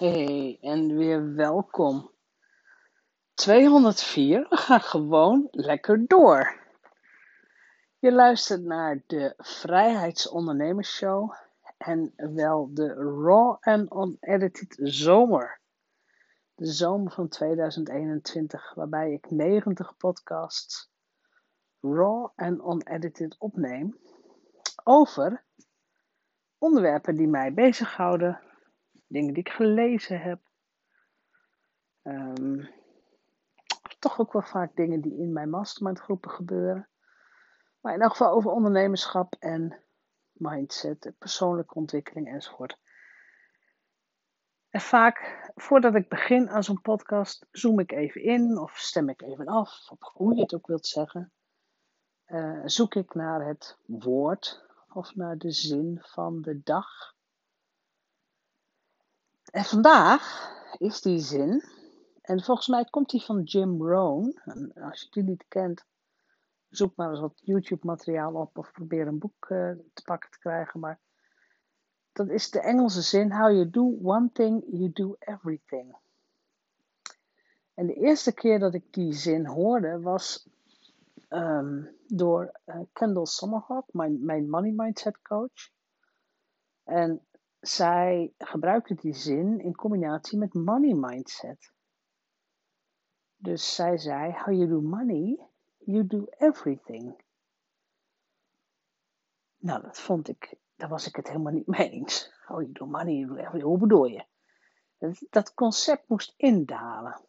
Hey, en weer welkom. 204, we gaan gewoon lekker door. Je luistert naar de Vrijheidsondernemersshow en wel de Raw and Unedited Zomer. De zomer van 2021, waarbij ik 90 podcasts raw en unedited opneem over onderwerpen die mij bezighouden dingen die ik gelezen heb. Um, toch ook wel vaak dingen die in mijn mastermind groepen gebeuren. Maar in elk geval over ondernemerschap en mindset, persoonlijke ontwikkeling enzovoort. En vaak, voordat ik begin aan zo'n podcast, zoom ik even in of stem ik even af, of hoe je het ook wilt zeggen. Uh, zoek ik naar het woord of naar de zin van de dag en vandaag is die zin, en volgens mij komt die van Jim Rohn. Als je die niet kent, zoek maar eens wat YouTube-materiaal op of probeer een boek uh, te pakken te krijgen. Maar dat is de Engelse zin: How you do one thing, you do everything. En de eerste keer dat ik die zin hoorde was um, door uh, Kendall Sommerhawk, mijn, mijn money mindset coach. En zij gebruikte die zin in combinatie met money mindset. Dus zij zei: How you do money, you do everything. Nou, dat vond ik, daar was ik het helemaal niet mee eens. How you do money, you do everything. Hoe bedoel je? Dat, concept moest indalen.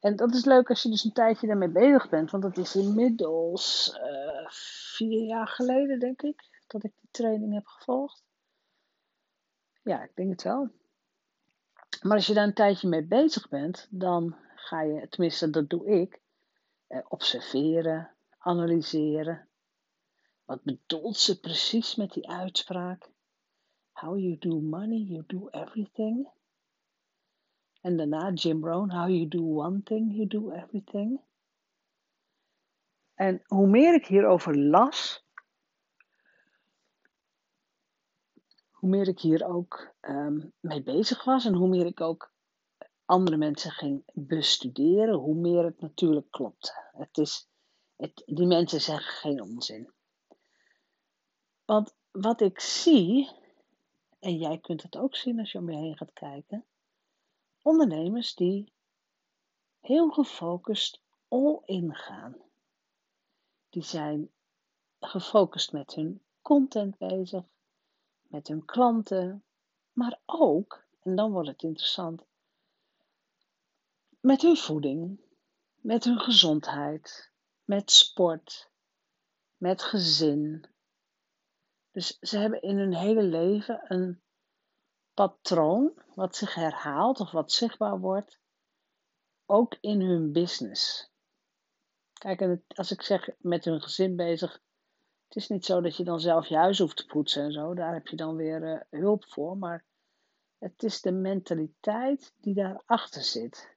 En dat is leuk als je dus een tijdje daarmee bezig bent, want dat is inmiddels uh, vier jaar geleden, denk ik, dat ik die training heb gevolgd. Ja, ik denk het wel. Maar als je daar een tijdje mee bezig bent, dan ga je, tenminste dat doe ik, eh, observeren, analyseren. Wat bedoelt ze precies met die uitspraak? How you do money, you do everything. En daarna Jim Rohn, how you do one thing, you do everything. En hoe meer ik hierover las, hoe meer ik hier ook um, mee bezig was en hoe meer ik ook andere mensen ging bestuderen, hoe meer het natuurlijk klopt. Het is, het, die mensen zeggen geen onzin. Want wat ik zie, en jij kunt het ook zien als je om je heen gaat kijken, ondernemers die heel gefocust all in gaan. Die zijn gefocust met hun content bezig, met hun klanten, maar ook, en dan wordt het interessant, met hun voeding, met hun gezondheid, met sport, met gezin. Dus ze hebben in hun hele leven een patroon wat zich herhaalt of wat zichtbaar wordt, ook in hun business. Kijk, als ik zeg met hun gezin bezig, het is niet zo dat je dan zelf je huis hoeft te poetsen en zo. Daar heb je dan weer uh, hulp voor. Maar het is de mentaliteit die daarachter zit.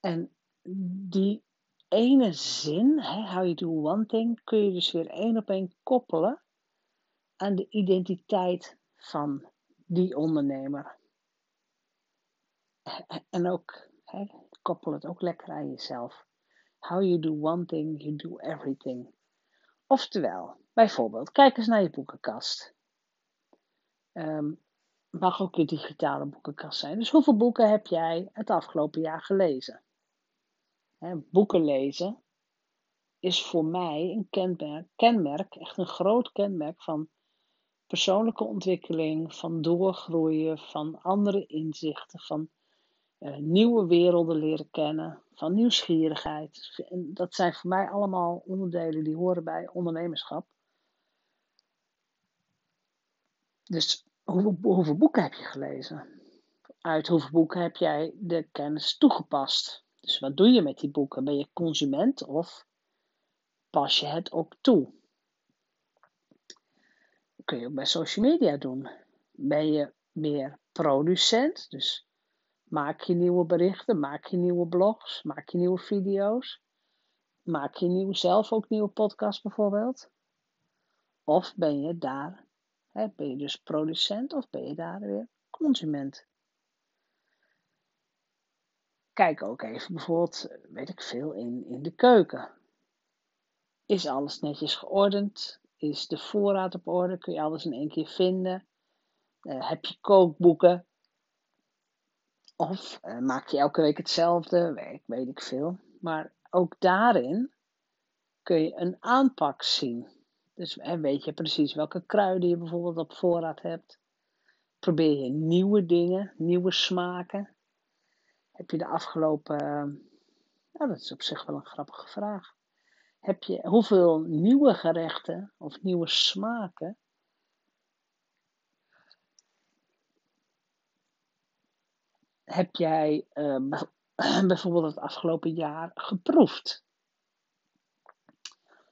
En die ene zin, hè, how you do one thing, kun je dus weer één op één koppelen aan de identiteit van die ondernemer. En ook, hè, koppel het ook lekker aan jezelf. How you do one thing, you do everything. Oftewel, bijvoorbeeld, kijk eens naar je boekenkast. Um, mag ook je digitale boekenkast zijn. Dus hoeveel boeken heb jij het afgelopen jaar gelezen? boeken lezen is voor mij een kenmerk, kenmerk, echt een groot kenmerk van persoonlijke ontwikkeling, van doorgroeien, van andere inzichten, van nieuwe werelden leren kennen, van nieuwsgierigheid. Dat zijn voor mij allemaal onderdelen die horen bij ondernemerschap. Dus hoeveel, hoeveel boeken heb je gelezen? Uit hoeveel boeken heb jij de kennis toegepast? Dus wat doe je met die boeken? Ben je consument of pas je het ook toe? Dat kun je ook bij social media doen. Ben je meer producent? Dus Maak je nieuwe berichten, maak je nieuwe blogs, maak je nieuwe video's. Maak je nieuw, zelf ook nieuwe podcasts bijvoorbeeld. Of ben je daar, hè, ben je dus producent of ben je daar weer consument. Kijk ook even bijvoorbeeld, weet ik veel, in, in de keuken. Is alles netjes geordend? Is de voorraad op orde? Kun je alles in één keer vinden? Uh, heb je kookboeken? Of uh, maak je elke week hetzelfde? Weet, weet ik veel. Maar ook daarin kun je een aanpak zien. Dus hè, weet je precies welke kruiden je bijvoorbeeld op voorraad hebt. Probeer je nieuwe dingen, nieuwe smaken. Heb je de afgelopen. Nou, dat is op zich wel een grappige vraag. Heb je hoeveel nieuwe gerechten of nieuwe smaken heb jij uh, bijvoorbeeld het afgelopen jaar geproefd?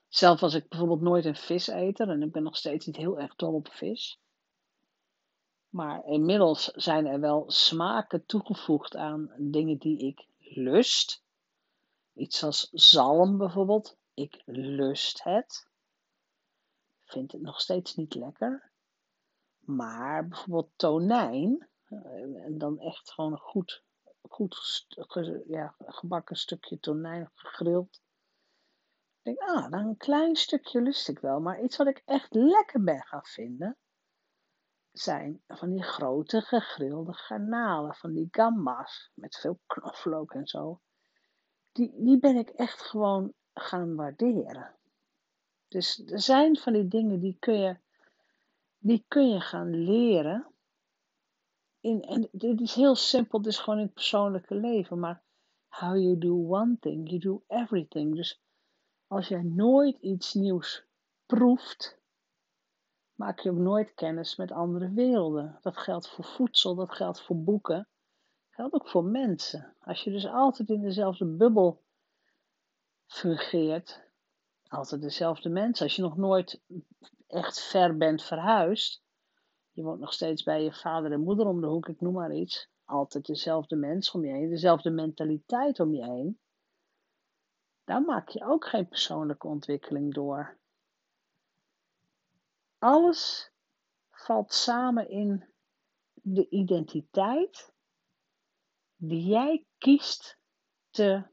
Zelf was ik bijvoorbeeld nooit een viseter en ik ben nog steeds niet heel erg dol op vis. Maar inmiddels zijn er wel smaken toegevoegd aan dingen die ik lust. Iets als zalm bijvoorbeeld. Ik lust het. Vind het nog steeds niet lekker. Maar bijvoorbeeld tonijn. Eh, en dan echt gewoon een goed, goed ja, gebakken stukje tonijn gegrild. Ik denk, ah, dan een klein stukje lust ik wel. Maar iets wat ik echt lekker ben gaan vinden zijn van die grote gegrilde garnalen, van die gamba's met veel knoflook en zo. Die, die ben ik echt gewoon gaan waarderen. Dus er zijn van die dingen die kun je, die kun je gaan leren. In, en dit is heel simpel, het is gewoon in het persoonlijke leven. Maar how you do one thing, you do everything. Dus als jij nooit iets nieuws proeft, maak je ook nooit kennis met andere werelden. Dat geldt voor voedsel, dat geldt voor boeken, dat geldt ook voor mensen. Als je dus altijd in dezelfde bubbel fungeert, altijd dezelfde mensen. Als je nog nooit echt ver bent verhuisd, je woont nog steeds bij je vader en moeder om de hoek, ik noem maar iets. Altijd dezelfde mensen om je heen, dezelfde mentaliteit om je heen. Dan maak je ook geen persoonlijke ontwikkeling door alles valt samen in de identiteit die jij kiest te,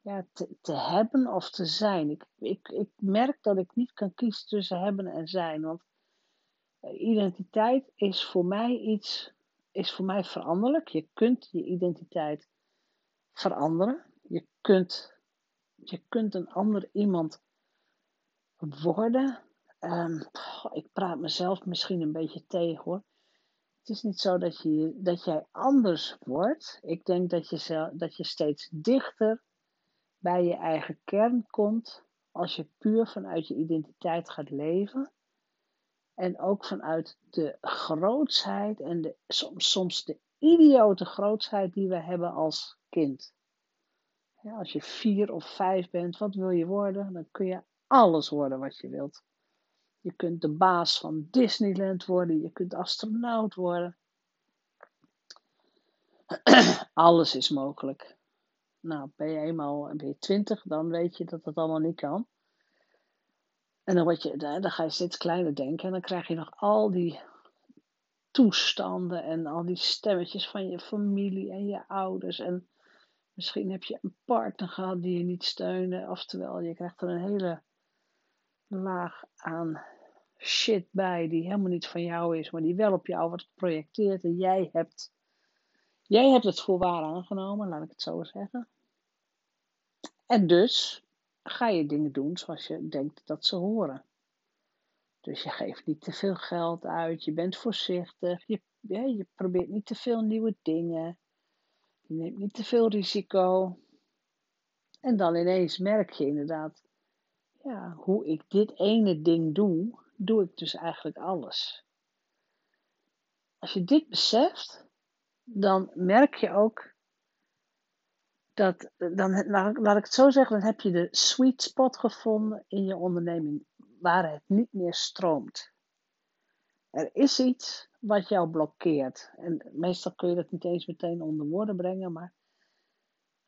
ja, te, te hebben of te zijn. Ik, ik, ik merk dat ik niet kan kiezen tussen hebben en zijn. Want identiteit is voor mij iets, is voor mij veranderlijk. Je kunt je identiteit veranderen. Je kunt, je kunt een ander iemand worden. Um, ik praat mezelf misschien een beetje tegen hoor. Het is niet zo dat, je, dat jij anders wordt. Ik denk dat je, dat je steeds dichter bij je eigen kern komt als je puur vanuit je identiteit gaat leven. En ook vanuit de grootsheid en de, soms, soms de idiote grootsheid die we hebben als kind. Als je vier of vijf bent, wat wil je worden? Dan kun je alles worden wat je wilt. Je kunt de baas van Disneyland worden. Je kunt astronaut worden. Alles is mogelijk. Nou, ben je eenmaal ben je 20, dan weet je dat dat allemaal niet kan. En dan, word je, dan ga je steeds kleiner denken. En dan krijg je nog al die toestanden en al die stemmetjes van je familie en je ouders. En misschien heb je een partner gehad die je niet steunde. Oftewel, je krijgt er een hele laag aan shit bij die helemaal niet van jou is, maar die wel op jou wordt geprojecteerd en jij hebt, jij hebt het voor waar aangenomen, laat ik het zo zeggen. En dus ga je dingen doen zoals je denkt dat ze horen. Dus je geeft niet te veel geld uit, je bent voorzichtig, je, je probeert niet te veel nieuwe dingen, je neemt niet te veel risico. En dan ineens merk je inderdaad, ja, hoe ik dit ene ding doe, doe ik dus eigenlijk alles. Als je dit beseft, dan merk je ook dat, dan, laat ik het zo zeggen, dan heb je de sweet spot gevonden in je onderneming waar het niet meer stroomt. Er is iets wat jou blokkeert. En meestal kun je dat niet eens meteen onder woorden brengen, maar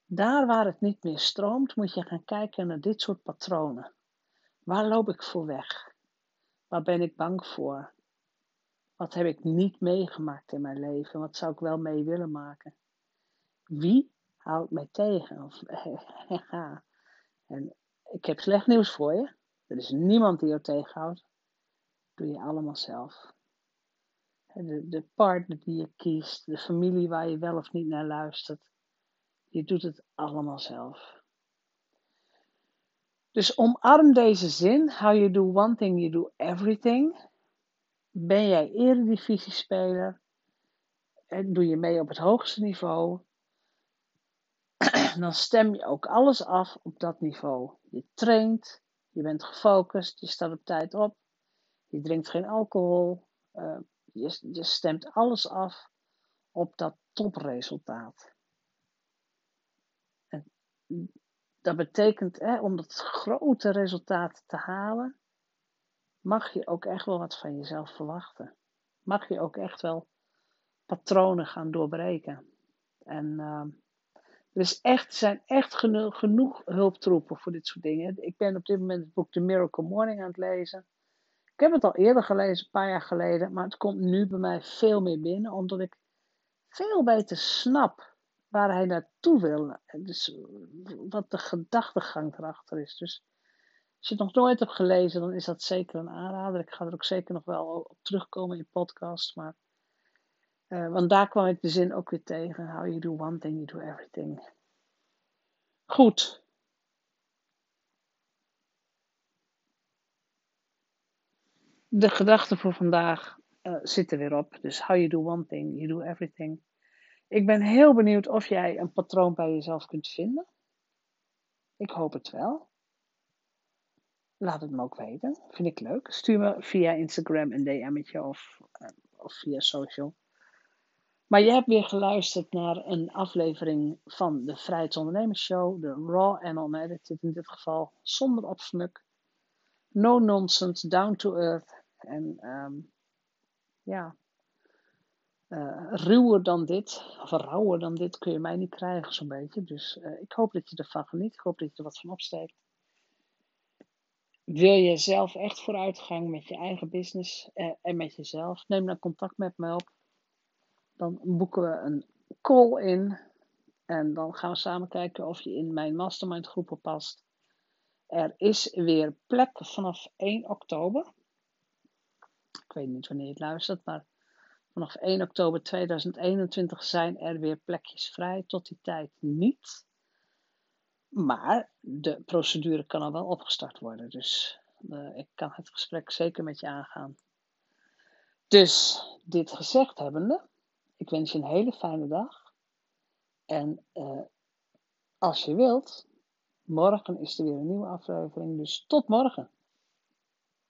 daar waar het niet meer stroomt, moet je gaan kijken naar dit soort patronen. Waar loop ik voor weg? Waar ben ik bang voor? Wat heb ik niet meegemaakt in mijn leven? Wat zou ik wel mee willen maken? Wie houdt mij tegen? Of, en ik heb slecht nieuws voor je. Er is niemand die jou tegenhoudt. Doe je allemaal zelf. De, de partner die je kiest, de familie waar je wel of niet naar luistert. Je doet het allemaal zelf. Dus omarm deze zin. How you do one thing, you do everything. Ben jij eredivisiespeler? Doe je mee op het hoogste niveau? Dan stem je ook alles af op dat niveau. Je traint, je bent gefocust, je staat op tijd op, je drinkt geen alcohol, uh, je, je stemt alles af op dat topresultaat. En dat betekent, hè, om dat grote resultaat te halen, mag je ook echt wel wat van jezelf verwachten. Mag je ook echt wel patronen gaan doorbreken. En uh, er is echt, zijn echt genoeg, hulptroepen voor dit soort dingen. Ik ben op dit moment het boek The Miracle Morning aan het lezen. Ik heb het al eerder gelezen, een paar jaar geleden, maar het komt nu bij mij veel meer binnen, omdat ik veel beter snap waar hij naartoe wil. Dus wat de gedachtegang erachter is. Dus als je het nog nooit hebt gelezen, dan is dat zeker een aanrader. Ik ga er ook zeker nog wel op terugkomen in podcast. Maar, uh, want daar kwam ik de zin ook weer tegen. How you do one thing, you do everything. Goed. De gedachten voor vandaag uh, zitten weer op. Dus how you do one thing, you do everything. Ik ben heel benieuwd of jij een patroon bij jezelf kunt vinden. Ik hoop het wel. Laat het me ook weten. Vind ik leuk. Stuur me via Instagram een DM'tje of, uh, of via social. Maar je hebt weer geluisterd naar een aflevering van de Vrijheidsondernemers de Raw and Unedited in dit geval, zonder opsmuk. No nonsense, down to earth. En um, ja, uh, ruwer dan dit, of rauwer dan dit, kun je mij niet krijgen zo'n beetje. Dus uh, ik hoop dat je ervan geniet. Ik hoop dat je er wat van opsteekt. Wil je zelf echt vooruitgang met je eigen business uh, en met jezelf? Neem dan contact met me op. Dan boeken we een call in. En dan gaan we samen kijken of je in mijn mastermind groepen past. Er is weer plek vanaf 1 oktober. Ik weet niet wanneer je het luistert, maar vanaf 1 oktober 2021 zijn er weer plekjes vrij. Tot die tijd niet. Maar de procedure kan al wel opgestart worden. Dus uh, ik kan het gesprek zeker met je aangaan. Dus dit gezegd hebbende, ik wens je een hele fijne dag. En uh, als je wilt, morgen is er weer een nieuwe aflevering. Dus tot morgen.